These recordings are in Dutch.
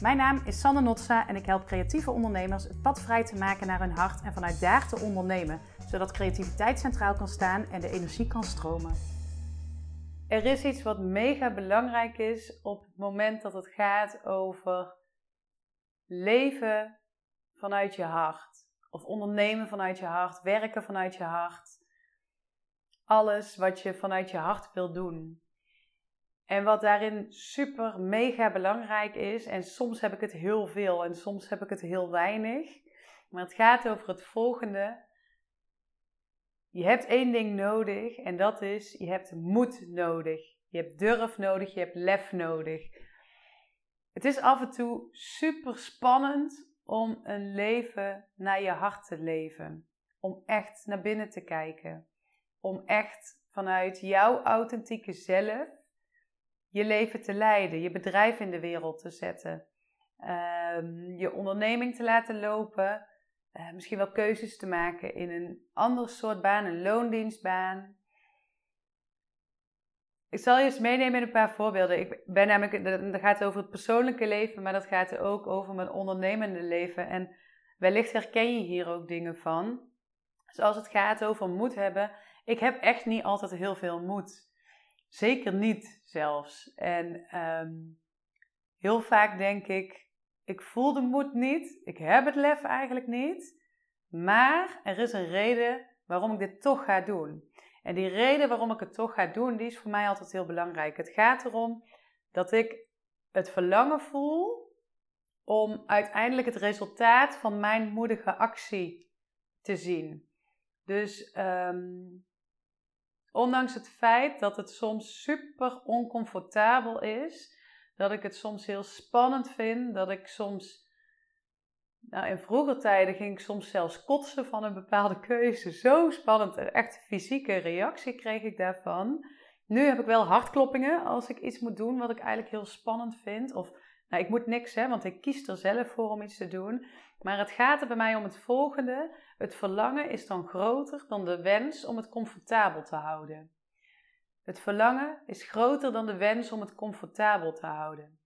Mijn naam is Sanne Notsa en ik help creatieve ondernemers het pad vrij te maken naar hun hart en vanuit daar te ondernemen, zodat creativiteit centraal kan staan en de energie kan stromen. Er is iets wat mega belangrijk is op het moment dat het gaat over leven vanuit je hart. Of ondernemen vanuit je hart, werken vanuit je hart. Alles wat je vanuit je hart wil doen. En wat daarin super mega belangrijk is, en soms heb ik het heel veel en soms heb ik het heel weinig, maar het gaat over het volgende. Je hebt één ding nodig en dat is, je hebt moed nodig. Je hebt durf nodig, je hebt lef nodig. Het is af en toe super spannend om een leven naar je hart te leven. Om echt naar binnen te kijken. Om echt vanuit jouw authentieke zelf je leven te leiden, je bedrijf in de wereld te zetten, ehm, je onderneming te laten lopen, uh, misschien wel keuzes te maken in een ander soort baan, een loondienstbaan. Ik zal je eens meenemen in een paar voorbeelden. Ik ben namelijk, dat gaat over het persoonlijke leven, maar dat gaat ook over mijn ondernemende leven. En wellicht herken je hier ook dingen van. Zoals het gaat over moed hebben. Ik heb echt niet altijd heel veel moed. Zeker niet zelfs. En ehm, heel vaak denk ik, ik voel de moed niet, ik heb het lef eigenlijk niet, maar er is een reden waarom ik dit toch ga doen. En die reden waarom ik het toch ga doen, die is voor mij altijd heel belangrijk. Het gaat erom dat ik het verlangen voel om uiteindelijk het resultaat van mijn moedige actie te zien. Dus um, Ondanks het feit dat het soms super oncomfortabel is, dat ik het soms heel spannend vind, dat ik soms, nou in vroeger tijden ging ik soms zelfs kotsen van een bepaalde keuze. Zo spannend, een echt fysieke reactie kreeg ik daarvan. Nu heb ik wel hartkloppingen als ik iets moet doen wat ik eigenlijk heel spannend vind. Of, nou ik moet niks hè, want ik kies er zelf voor om iets te doen. Maar het gaat er bij mij om het volgende. Het verlangen is dan groter dan de wens om het comfortabel te houden. Het verlangen is groter dan de wens om het comfortabel te houden.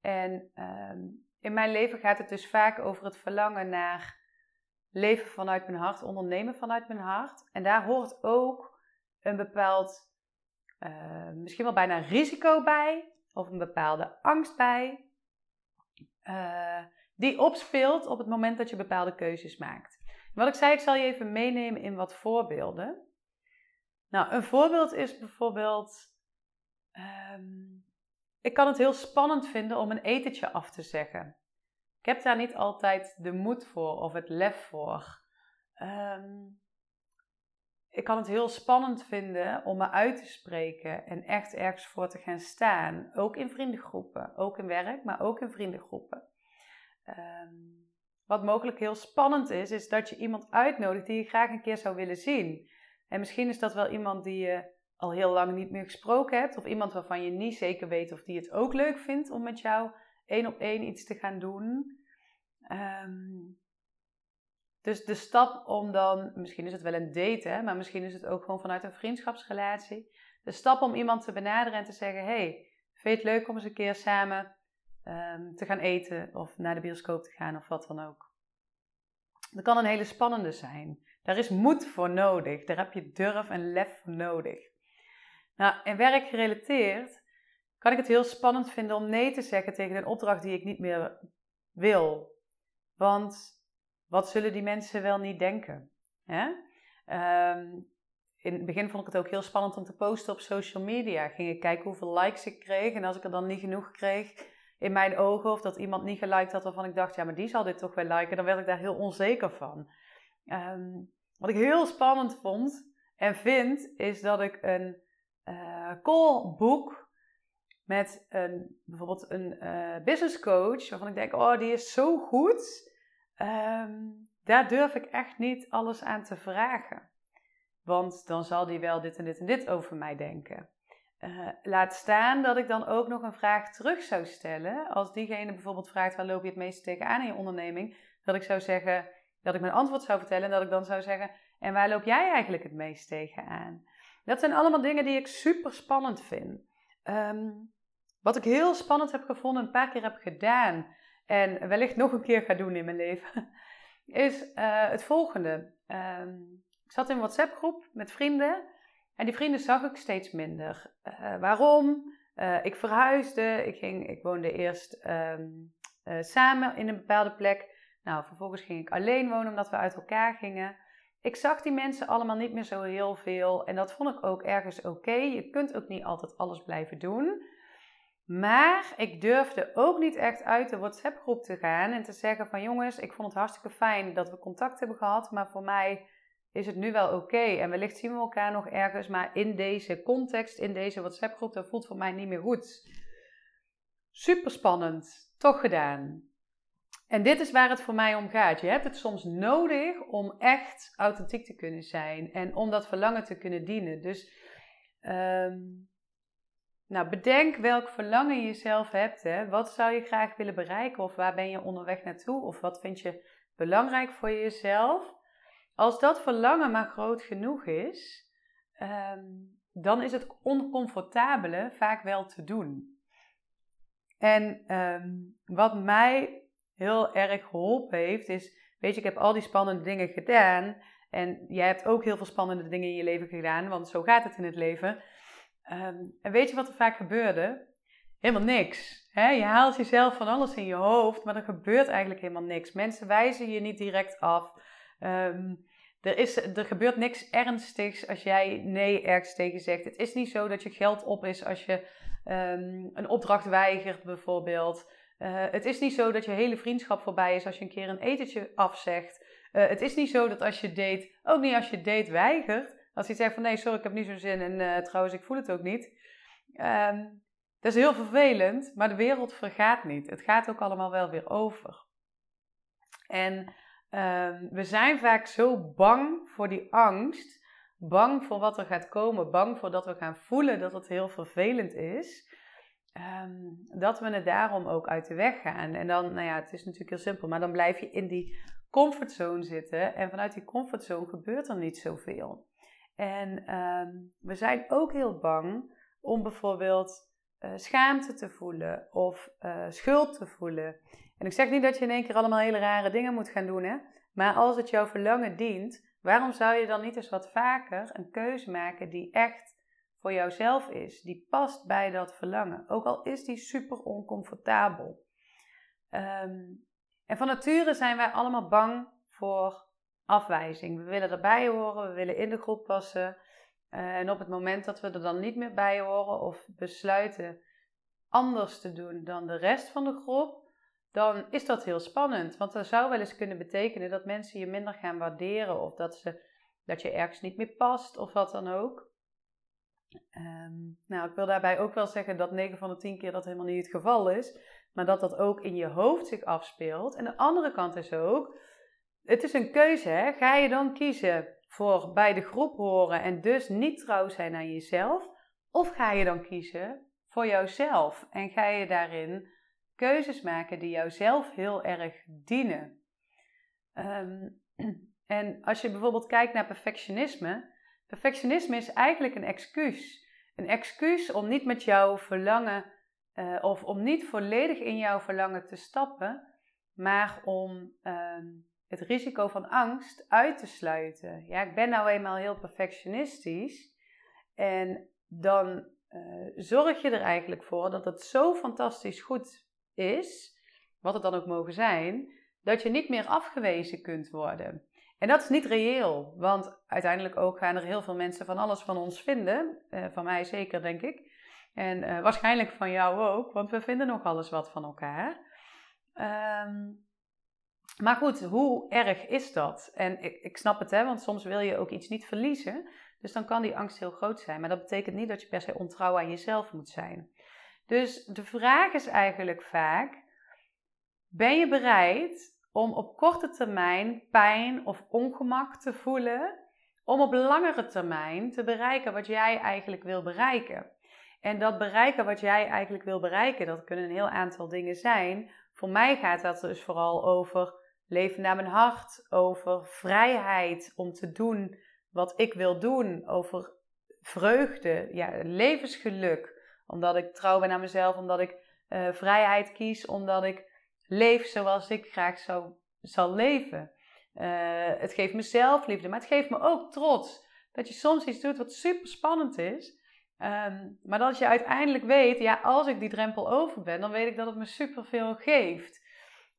En ehm, in mijn leven gaat het dus vaak over het verlangen naar leven vanuit mijn hart, ondernemen vanuit mijn hart. En daar hoort ook een bepaald, uh, misschien wel bijna risico bij, of een bepaalde angst bij. Uh, die opspeelt op het moment dat je bepaalde keuzes maakt. Wat ik zei, ik zal je even meenemen in wat voorbeelden. Nou, een voorbeeld is bijvoorbeeld. Ehm, ik kan het heel spannend vinden om een etentje af te zeggen. Ik heb daar niet altijd de moed voor of het lef voor. Ehm, ik kan het heel spannend vinden om me uit te spreken en echt ergens voor te gaan staan. Ook in vriendengroepen, ook in werk, maar ook in vriendengroepen. Ehm, wat mogelijk heel spannend is, is dat je iemand uitnodigt die je graag een keer zou willen zien. En misschien is dat wel iemand die je al heel lang niet meer gesproken hebt, of iemand waarvan je niet zeker weet of die het ook leuk vindt om met jou één op één iets te gaan doen. Ehm, dus de stap om dan, misschien is het wel een date, hè, maar misschien is het ook gewoon vanuit een vriendschapsrelatie. De stap om iemand te benaderen en te zeggen: Hey, vind je het leuk om eens een keer samen Ehm, te gaan eten of naar de bioscoop te gaan of wat dan ook. Dat kan een hele spannende zijn. Daar is moed voor nodig. Daar heb je durf en lef voor nodig. Nou, in werk gerelateerd kan ik het heel spannend vinden om nee te zeggen tegen een opdracht die ik niet meer wil. Want wat zullen die mensen wel niet denken? Hè? Ehm, in het begin vond ik het ook heel spannend om te posten op social media. Ging ik kijken hoeveel likes ik kreeg. En als ik er dan niet genoeg kreeg, in mijn ogen of dat iemand niet geliked had waarvan ik dacht, ja, maar die zal dit toch wel liken, dan werd ik daar heel onzeker van. Ehm, wat ik heel spannend vond en vind, is dat ik een uh, call boek met een, bijvoorbeeld een uh, business coach, waarvan ik denk, oh, die is zo goed. Ehm, daar durf ik echt niet alles aan te vragen. Want dan zal die wel dit en dit en dit over mij denken. Uh, laat staan dat ik dan ook nog een vraag terug zou stellen. Als diegene bijvoorbeeld vraagt waar loop je het meest tegenaan in je onderneming, dat ik zou zeggen, dat ik mijn antwoord zou vertellen en dat ik dan zou zeggen, en waar loop jij eigenlijk het meest tegenaan? Dat zijn allemaal dingen die ik super spannend vind. Um, wat ik heel spannend heb gevonden, een paar keer heb gedaan en wellicht nog een keer ga doen in mijn leven, is uh, het volgende. Um, ik zat in een WhatsApp-groep met vrienden en die vrienden zag ik steeds minder. Uh, waarom? Uh, ik verhuisde, ik, ging, ik woonde eerst um, samen in een bepaalde plek. Nou, vervolgens ging ik alleen wonen omdat we uit elkaar gingen. Ik zag die mensen allemaal niet meer zo heel veel en dat vond ik ook ergens oké. Je kunt ook niet altijd alles blijven doen. Maar ik durfde ook niet echt uit de WhatsApp-groep te gaan en te zeggen van jongens, ik vond het hartstikke fijn dat we contact hebben gehad, maar voor mij is het nu wel oké. En wellicht zien we elkaar nog ergens, maar in deze context, in deze WhatsApp-groep, dat voelt voor mij niet meer goed. Super spannend, toch gedaan. En dit is waar het voor mij om gaat. Je hebt het soms nodig om echt authentiek te kunnen zijn en om dat verlangen te kunnen dienen. Dus um, nou, bedenk welk verlangen je zelf hebt. Hè. Wat zou je graag willen bereiken? Of waar ben je onderweg naartoe? Of wat vind je belangrijk voor jezelf? Als dat verlangen maar groot genoeg is, ehm, dan is het oncomfortabele vaak wel te doen. En ehm, wat mij heel erg geholpen heeft, is, weet je, ik heb al die spannende dingen gedaan. En jij hebt ook heel veel spannende dingen in je leven gedaan, want zo gaat het in het leven. Ehm, en weet je wat er vaak gebeurde? Helemaal niks. Je haalt jezelf van alles in je hoofd, maar er gebeurt eigenlijk helemaal niks. Mensen wijzen je niet direct af. Ehm, er, is, er gebeurt niks ernstigs als jij nee ergens tegen zegt. Het is niet zo dat je geld op is als je ehm, een opdracht weigert, bijvoorbeeld. Uh, het is niet zo dat je hele vriendschap voorbij is als je een keer een etentje afzegt. Uh, het is niet zo dat als je date, ook niet als je date weigert, als hij zegt van nee, sorry, ik heb niet zo'n zin en uh, trouwens, ik voel het ook niet. Um, dat is heel vervelend, maar de wereld vergaat niet. Het gaat ook allemaal wel weer over. En um, we zijn vaak zo bang voor die angst, bang voor wat er gaat komen, bang voor dat we gaan voelen dat het heel vervelend is. Um, dat we het daarom ook uit de weg gaan. En dan, nou ja, het is natuurlijk heel simpel, maar dan blijf je in die comfortzone zitten. En vanuit die comfortzone gebeurt er niet zoveel. En um, we zijn ook heel bang om bijvoorbeeld uh, schaamte te voelen of uh, schuld te voelen. En ik zeg niet dat je in één keer allemaal hele rare dingen moet gaan doen, hè? maar als het jouw verlangen dient, waarom zou je dan niet eens wat vaker een keuze maken die echt voor jouzelf is, die past bij dat verlangen, ook al is die super oncomfortabel. Um, en van nature zijn wij allemaal bang voor afwijzing. We willen erbij horen, we willen in de groep passen. Uh, en op het moment dat we er dan niet meer bij horen of besluiten anders te doen dan de rest van de groep, dan is dat heel spannend. Want dat zou wel eens kunnen betekenen dat mensen je minder gaan waarderen of dat, ze, dat je ergens niet meer past of wat dan ook. Um, nou, ik wil daarbij ook wel zeggen dat 9 van de 10 keer dat helemaal niet het geval is, maar dat dat ook in je hoofd zich afspeelt. En de andere kant is ook het is een keuze, hè? Ga je dan kiezen voor bij de groep horen en dus niet trouw zijn aan jezelf? Of ga je dan kiezen voor jouzelf en ga je daarin keuzes maken die jouzelf heel erg dienen? Um, en als je bijvoorbeeld kijkt naar perfectionisme, perfectionisme is eigenlijk een excuus. Een excuus om niet met jouw verlangen uh, of om niet volledig in jouw verlangen te stappen, maar om um, het risico van angst uit te sluiten. Ja, ik ben nou eenmaal heel perfectionistisch. En dan uh, zorg je er eigenlijk voor dat het zo fantastisch goed is, wat het dan ook mogen zijn, dat je niet meer afgewezen kunt worden. En dat is niet reëel, want uiteindelijk ook gaan er heel veel mensen van alles van ons vinden. Uh, van mij zeker, denk ik. En uh, waarschijnlijk van jou ook, want we vinden nog alles wat van elkaar. Um, maar goed, hoe erg is dat? En ik, ik snap het, hè, want soms wil je ook iets niet verliezen. Dus dan kan die angst heel groot zijn. Maar dat betekent niet dat je per se ontrouw aan jezelf moet zijn. Dus de vraag is eigenlijk vaak: ben je bereid om op korte termijn pijn of ongemak te voelen, om op langere termijn te bereiken wat jij eigenlijk wil bereiken? En dat bereiken wat jij eigenlijk wil bereiken, dat kunnen een heel aantal dingen zijn. Voor mij gaat dat dus vooral over leven naar mijn hart, over vrijheid om te doen wat ik wil doen, over vreugde, ja, levensgeluk, Omdat ik trouw ben aan mezelf, omdat ik uh, vrijheid kies, omdat ik leef zoals ik graag zou, zal leven. Uh, het geeft me zelfliefde, maar het geeft me ook trots. Dat je soms iets doet wat super spannend is. Um, maar dat je uiteindelijk weet, ja, als ik die drempel over ben, dan weet ik dat het me superveel geeft.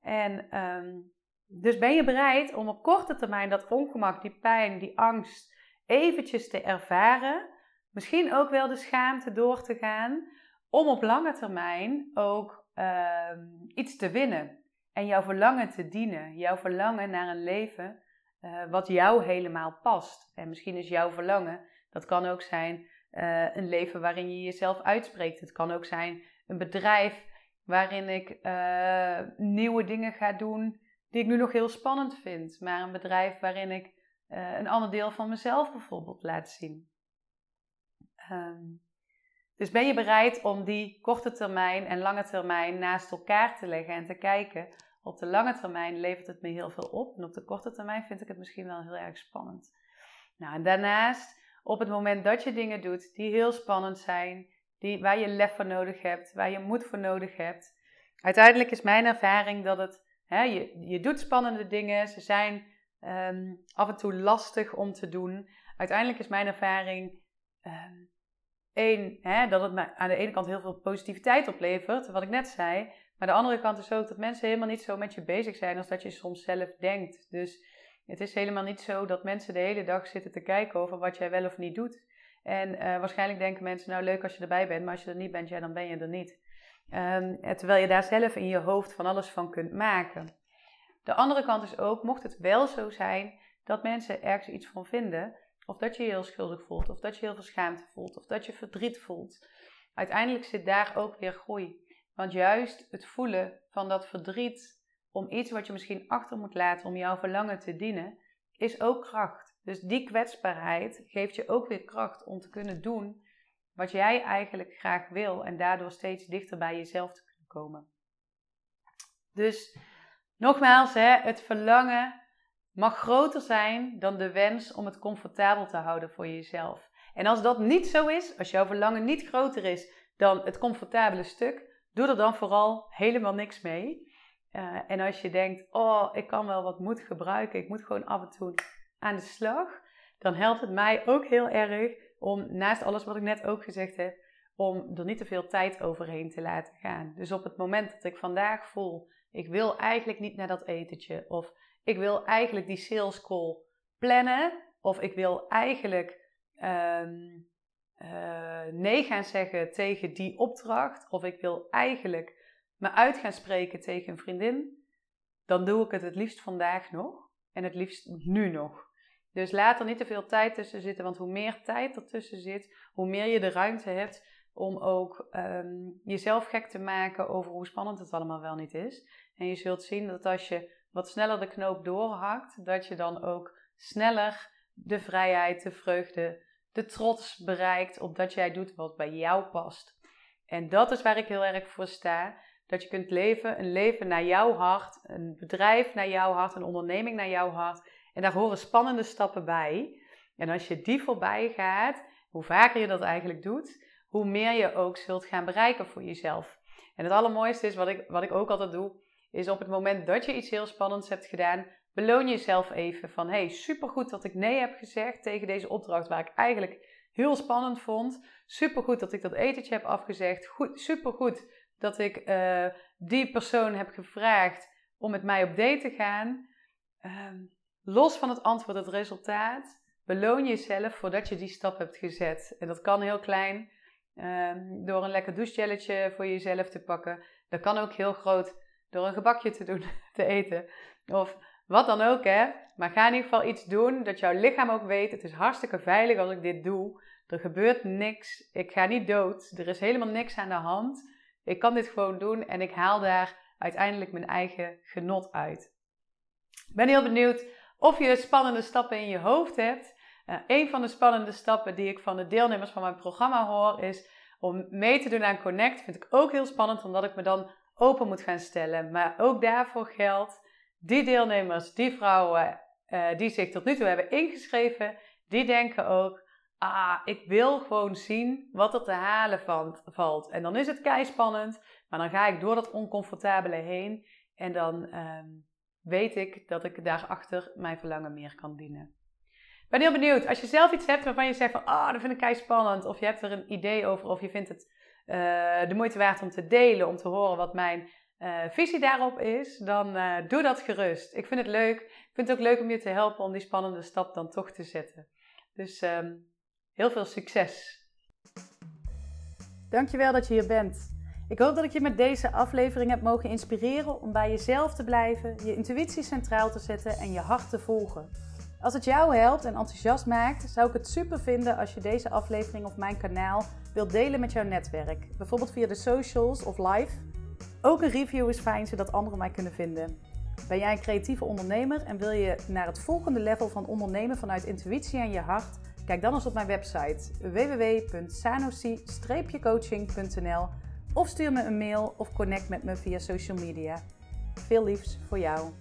En um, dus ben je bereid om op korte termijn dat ongemak, die pijn, die angst eventjes te ervaren. Misschien ook wel de schaamte door te gaan. Om op lange termijn ook um, iets te winnen. En jouw verlangen te dienen. Jouw verlangen naar een leven uh, wat jou helemaal past. En misschien is jouw verlangen, dat kan ook zijn uh, een leven waarin je jezelf uitspreekt. Het kan ook zijn een bedrijf waarin ik uh, nieuwe dingen ga doen die ik nu nog heel spannend vind. Maar een bedrijf waarin ik een ander deel van mezelf bijvoorbeeld laat zien. Um, dus ben je bereid om die korte termijn en lange termijn naast elkaar te leggen en te kijken. Op de lange termijn levert het me heel veel op. En op de korte termijn vind ik het misschien wel heel erg spannend. Nou, en daarnaast, op het moment dat je dingen doet die heel spannend zijn, die, waar je lef voor nodig hebt, waar je moed voor nodig hebt. Uiteindelijk is mijn ervaring dat het je, je doet spannende dingen, ze zijn ehm, af en toe lastig om te doen. Uiteindelijk is mijn ervaring um, één, dat het aan de ene kant heel veel positiviteit oplevert, wat ik net zei. Maar de andere kant is ook dat mensen helemaal niet zo met je bezig zijn als dat je soms zelf denkt. Dus het is helemaal niet zo dat mensen de hele dag zitten te kijken over wat jij wel of niet doet. En uh, waarschijnlijk denken mensen, nou leuk als je erbij bent, maar als je er niet bent, ja, dan ben je er niet. Um, terwijl je daar zelf in je hoofd van alles van kunt maken. De andere kant is ook, mocht het wel zo zijn dat mensen ergens iets van vinden, of dat je je heel schuldig voelt, of dat je heel veel schaamte voelt, of dat je verdriet voelt, uiteindelijk zit daar ook weer groei. Want juist het voelen van dat verdriet om iets wat je misschien achter moet laten om jouw verlangen te dienen, is ook kracht. Dus die kwetsbaarheid geeft je ook weer kracht om te kunnen doen wat jij eigenlijk graag wil en daardoor steeds dichter bij jezelf te kunnen komen. Dus nogmaals, hè, het verlangen mag groter zijn dan de wens om het comfortabel te houden voor jezelf. En als dat niet zo is, als jouw verlangen niet groter is dan het comfortabele stuk, doe er dan vooral helemaal niks mee. Uh, en als je denkt, oh, ik kan wel wat moed gebruiken, ik moet gewoon af en toe aan de slag, dan helpt het mij ook heel erg om naast alles wat ik net ook gezegd heb, om er niet te veel tijd overheen te laten gaan. Dus op het moment dat ik vandaag voel, ik wil eigenlijk niet naar dat etentje, of ik wil eigenlijk die sales call plannen, of ik wil eigenlijk um, uh, nee gaan zeggen tegen die opdracht, of ik wil eigenlijk me uit gaan spreken tegen een vriendin, dan doe ik het het liefst vandaag nog en het liefst nu nog. Dus laat er niet te veel tijd tussen zitten, want hoe meer tijd ertussen zit, hoe meer je de ruimte hebt om ook um, jezelf gek te maken over hoe spannend het allemaal wel niet is. En je zult zien dat als je wat sneller de knoop doorhakt, dat je dan ook sneller de vrijheid, de vreugde, de trots bereikt op dat jij doet wat bij jou past. En dat is waar ik heel erg voor sta. Dat je kunt leven, een leven naar jouw hart, een bedrijf naar jouw hart, een onderneming naar jouw hart. En daar horen spannende stappen bij. En als je die voorbij gaat, hoe vaker je dat eigenlijk doet, hoe meer je ook zult gaan bereiken voor jezelf. En het allermooiste is, wat ik, wat ik ook altijd doe, is op het moment dat je iets heel spannends hebt gedaan, beloon jezelf even van, hey, supergoed dat ik nee heb gezegd tegen deze opdracht waar ik eigenlijk heel spannend vond. Supergoed dat ik dat etentje heb afgezegd. Goed, supergoed dat ik uh, die persoon heb gevraagd om met mij op date te gaan. Um, los van het antwoord, het resultaat, beloon jezelf voordat je die stap hebt gezet. En dat kan heel klein, um, door een lekker douchegelletje voor jezelf te pakken. Dat kan ook heel groot, door een gebakje te doen, te eten. Of wat dan ook, hè. Maar ga in ieder geval iets doen dat jouw lichaam ook weet. Het is hartstikke veilig als ik dit doe. Er gebeurt niks. Ik ga niet dood. Er is helemaal niks aan de hand. Ik kan dit gewoon doen en ik haal daar uiteindelijk mijn eigen genot uit. Ik ben heel benieuwd of je spannende stappen in je hoofd hebt. Uh, een van de spannende stappen die ik van de deelnemers van mijn programma hoor is om mee te doen aan Connect. Vind ik ook heel spannend omdat ik me dan open moet gaan stellen. Maar ook daarvoor geldt, die deelnemers, die vrouwen uh, die zich tot nu toe hebben ingeschreven, die denken ook, ah, ik wil gewoon zien wat er te halen valt. En dan is het kei spannend, maar dan ga ik door dat oncomfortabele heen en dan ehm, weet ik dat ik daarachter mijn verlangen meer kan dienen. Ik ben heel benieuwd. Als je zelf iets hebt waarvan je zegt van, ah, oh, dat vind ik kei spannend, of je hebt er een idee over, of je vindt het de moeite waard om te delen, om te horen wat mijn uh, visie daarop is, dan uh, doe dat gerust. Ik vind het leuk. Ik vind het ook leuk om je te helpen om die spannende stap dan toch te zetten. Dus um, heel veel succes. Dankjewel dat je hier bent. Ik hoop dat ik je met deze aflevering heb mogen inspireren om bij jezelf te blijven, je intuïtie centraal te zetten en je hart te volgen. Als het jou helpt en enthousiast maakt, zou ik het super vinden als je deze aflevering of mijn kanaal wilt delen met jouw netwerk. Bijvoorbeeld via de socials of live. Ook een review is fijn zodat anderen mij kunnen vinden. Ben jij een creatieve ondernemer en wil je naar het volgende level van ondernemen vanuit intuïtie en je hart? Kijk dan eens op mijn website www.sanosi-coaching.nl of stuur me een mail of connect met me via social media. Veel liefs voor jou.